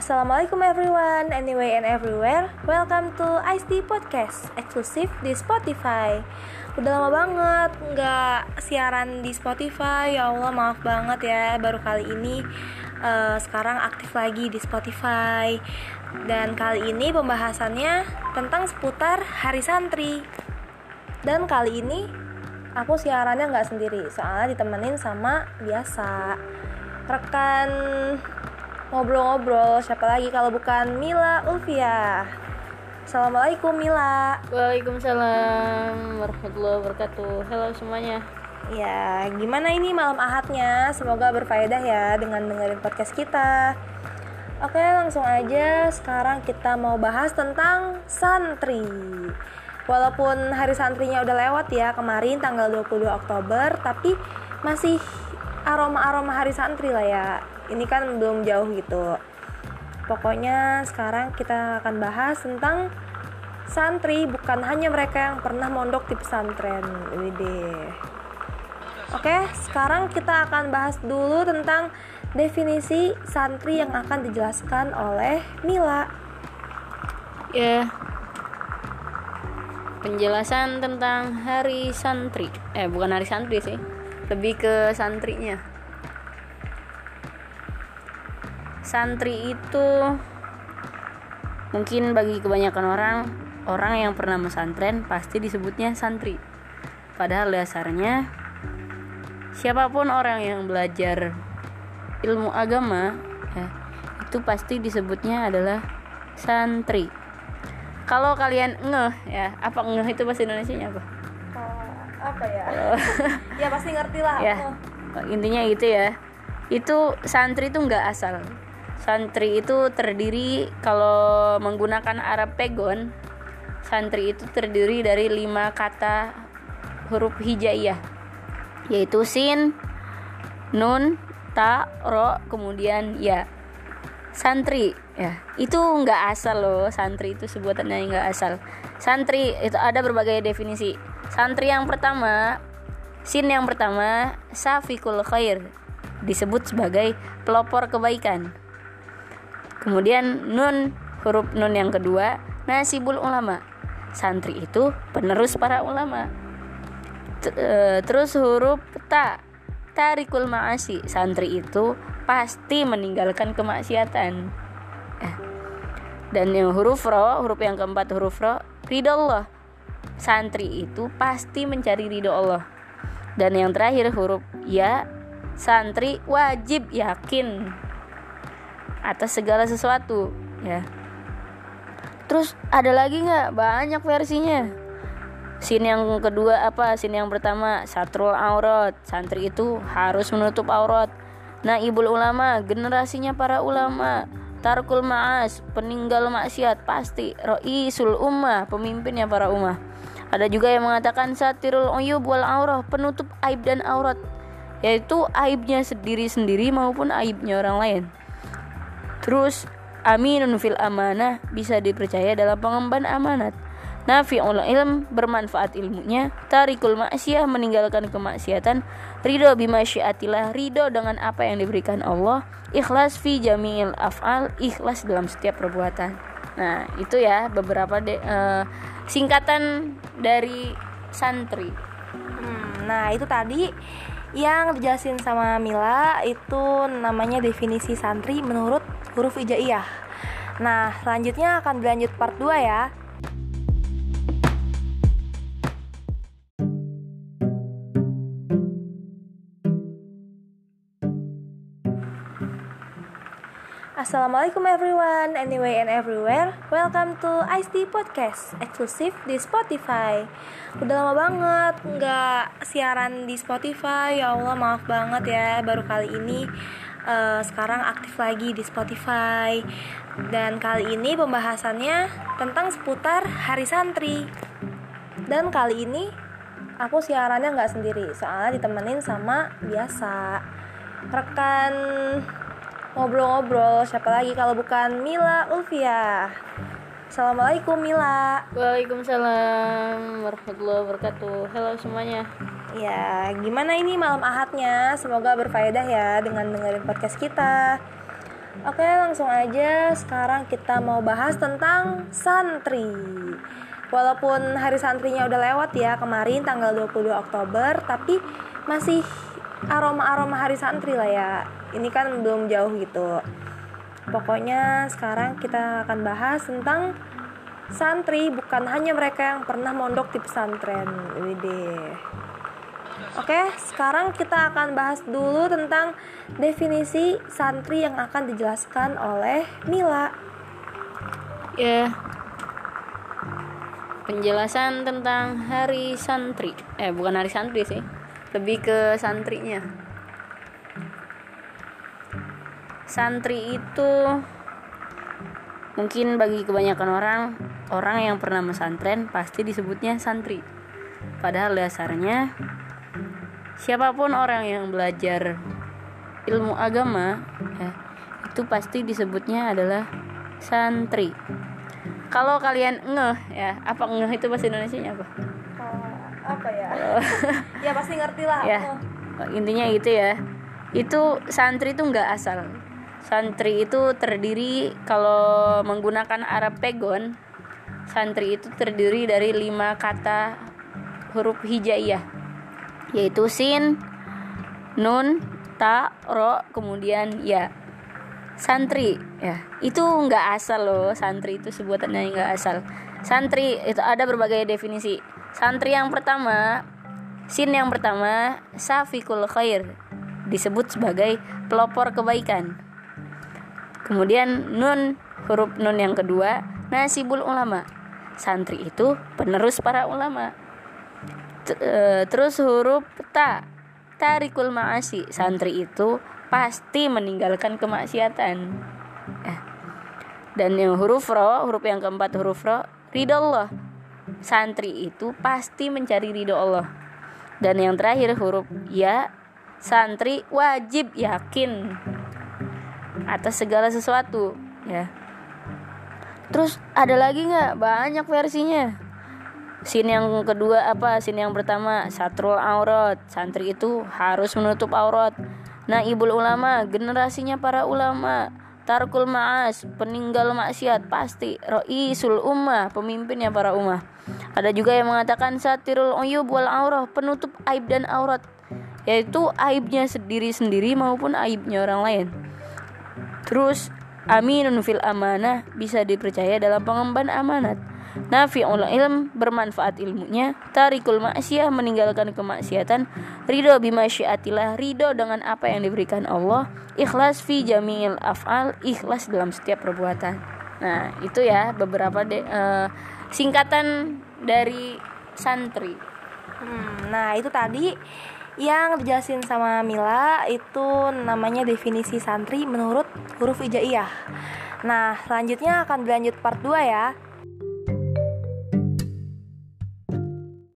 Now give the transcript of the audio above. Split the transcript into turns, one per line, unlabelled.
Assalamualaikum everyone, anyway and everywhere. Welcome to ISD Podcast, eksklusif di Spotify. Udah lama banget nggak siaran di Spotify. Ya Allah, maaf banget ya, baru kali ini uh, sekarang aktif lagi di Spotify. Dan kali ini pembahasannya tentang seputar Hari Santri. Dan kali ini aku siarannya nggak sendiri, soalnya ditemenin sama biasa rekan ngobrol-ngobrol. Siapa lagi kalau bukan Mila Ulfia Assalamualaikum Mila.
Waalaikumsalam warahmatullahi wabarakatuh. Halo semuanya.
Ya gimana ini malam ahadnya? Semoga berfaedah ya dengan dengerin podcast kita. Oke langsung aja sekarang kita mau bahas tentang santri. Walaupun hari santrinya udah lewat ya kemarin tanggal 22 Oktober Tapi masih aroma-aroma hari santri lah ya. Ini kan belum jauh gitu. Pokoknya sekarang kita akan bahas tentang santri bukan hanya mereka yang pernah mondok di pesantren. Wede Oke, sekarang kita akan bahas dulu tentang definisi santri yang akan dijelaskan oleh Mila.
Ya, penjelasan tentang hari santri. Eh, bukan hari santri sih lebih ke santrinya. Santri itu mungkin bagi kebanyakan orang orang yang pernah mesantren pasti disebutnya santri. Padahal dasarnya siapa pun orang yang belajar ilmu agama ya, itu pasti disebutnya adalah santri. Kalau kalian ngeh ya apa ngeh itu bahasa Indonesia apa
apa ya? Ya pasti ngerti lah
ya. intinya gitu ya. Itu santri itu nggak asal. Santri itu terdiri kalau menggunakan Arab pegon santri itu terdiri dari lima kata huruf hijaiyah yaitu sin nun ta ro kemudian ya. Santri ya. Itu nggak asal loh santri itu sebutannya nggak asal. Santri itu ada berbagai definisi Santri yang pertama, sin yang pertama, safikul khair disebut sebagai pelopor kebaikan. Kemudian nun huruf nun yang kedua, nasibul ulama. Santri itu penerus para ulama. E, terus huruf ta, tarikul ma'asi. Santri itu pasti meninggalkan kemaksiatan. Eh. Dan yang huruf ro, huruf yang keempat huruf ro, ridallah santri itu pasti mencari ridho Allah. Dan yang terakhir huruf ya, santri wajib yakin atas segala sesuatu, ya. Terus ada lagi nggak? Banyak versinya. Sin yang kedua apa? Sin yang pertama satrul aurat. Santri itu harus menutup aurat. Nah, ibul ulama, generasinya para ulama. Tarkul ma'as, peninggal maksiat pasti. Roisul ummah, pemimpinnya para ummah. Ada juga yang mengatakan satirul uyub wal aurah, penutup aib dan aurat, yaitu aibnya sendiri-sendiri maupun aibnya orang lain. Terus aminun fil amanah bisa dipercaya dalam pengemban amanat. Nafi'ul ilm bermanfaat ilmunya, tarikul maksiyah meninggalkan kemaksiatan, ridho bimasyiatillah, ridho dengan apa yang diberikan Allah, ikhlas fi jami'il af'al, ikhlas dalam setiap perbuatan. Nah, itu ya beberapa de, uh, singkatan dari santri.
Hmm, nah itu tadi yang dijelasin sama Mila itu namanya definisi santri menurut huruf hijaiyah. Nah, selanjutnya akan berlanjut part 2 ya. Assalamualaikum everyone, anyway and everywhere. Welcome to ISD Podcast, eksklusif di Spotify. Udah lama banget nggak siaran di Spotify. Ya Allah, maaf banget ya, baru kali ini uh, sekarang aktif lagi di Spotify. Dan kali ini pembahasannya tentang seputar Hari Santri. Dan kali ini aku siarannya nggak sendiri, soalnya ditemenin sama biasa rekan ngobrol-ngobrol siapa lagi kalau bukan Mila Ulfia. Assalamualaikum Mila.
Waalaikumsalam warahmatullahi wabarakatuh. Halo semuanya.
Ya gimana ini malam ahadnya? Semoga berfaedah ya dengan dengerin podcast kita. Oke, langsung aja sekarang kita mau bahas tentang santri. Walaupun hari santrinya udah lewat ya kemarin tanggal 22 Oktober, tapi masih aroma-aroma hari santri lah ya. Ini kan belum jauh gitu. Pokoknya sekarang kita akan bahas tentang santri bukan hanya mereka yang pernah mondok di pesantren. Widih. Oke, sekarang kita akan bahas dulu tentang definisi santri yang akan dijelaskan oleh Mila.
Ya. Penjelasan tentang hari santri. Eh, bukan hari santri sih. Lebih ke santrinya. Santri itu mungkin bagi kebanyakan orang orang yang pernah mesantren pasti disebutnya santri. Padahal dasarnya siapa pun orang yang belajar ilmu agama ya, itu pasti disebutnya adalah santri. Kalau kalian ngeh ya, apa ngeh itu bahasa Indonesia apa?
Apa ya? ya pasti ngerti lah.
ya intinya gitu ya. Itu santri itu nggak asal. Santri itu terdiri kalau menggunakan Arab pegon, santri itu terdiri dari lima kata huruf hijaiyah, yaitu sin, nun, ta, ro, kemudian ya. Santri, ya itu nggak asal loh. Santri itu sebutannya nggak asal. Santri itu ada berbagai definisi. Santri yang pertama, sin yang pertama, safikul khair, disebut sebagai pelopor kebaikan. Kemudian nun huruf nun yang kedua nasibul ulama. Santri itu penerus para ulama. Terus huruf ta tarikul ma'asi. Santri itu pasti meninggalkan kemaksiatan. Eh. Dan yang huruf ro, huruf yang keempat huruf ro, ridho Allah. Santri itu pasti mencari ridho Allah. Dan yang terakhir huruf ya, santri wajib yakin atas segala sesuatu ya. Terus ada lagi nggak? Banyak versinya. Sin yang kedua apa? Sin yang pertama satrul aurat santri itu harus menutup aurat. Nah ibul ulama generasinya para ulama tarkul ma'as peninggal maksiat pasti. Roisul ummah pemimpinnya para ummah. Ada juga yang mengatakan satirul uyub wal aurah penutup aib dan aurat. Yaitu aibnya sendiri sendiri maupun aibnya orang lain. Terus aminun fil amanah bisa dipercaya dalam pengemban amanat. Nafi'ul ilm bermanfaat ilmunya, tarikul maksiyah meninggalkan kemaksiatan, ridho bimasyiatillah, ridho dengan apa yang diberikan Allah, ikhlas fi jami'il af'al, ikhlas dalam setiap perbuatan. Nah, itu ya beberapa de, uh, singkatan dari santri.
Hmm, nah, itu tadi yang dijelasin sama Mila itu namanya definisi santri menurut huruf hijaiyah. Nah, selanjutnya akan dilanjut part 2 ya.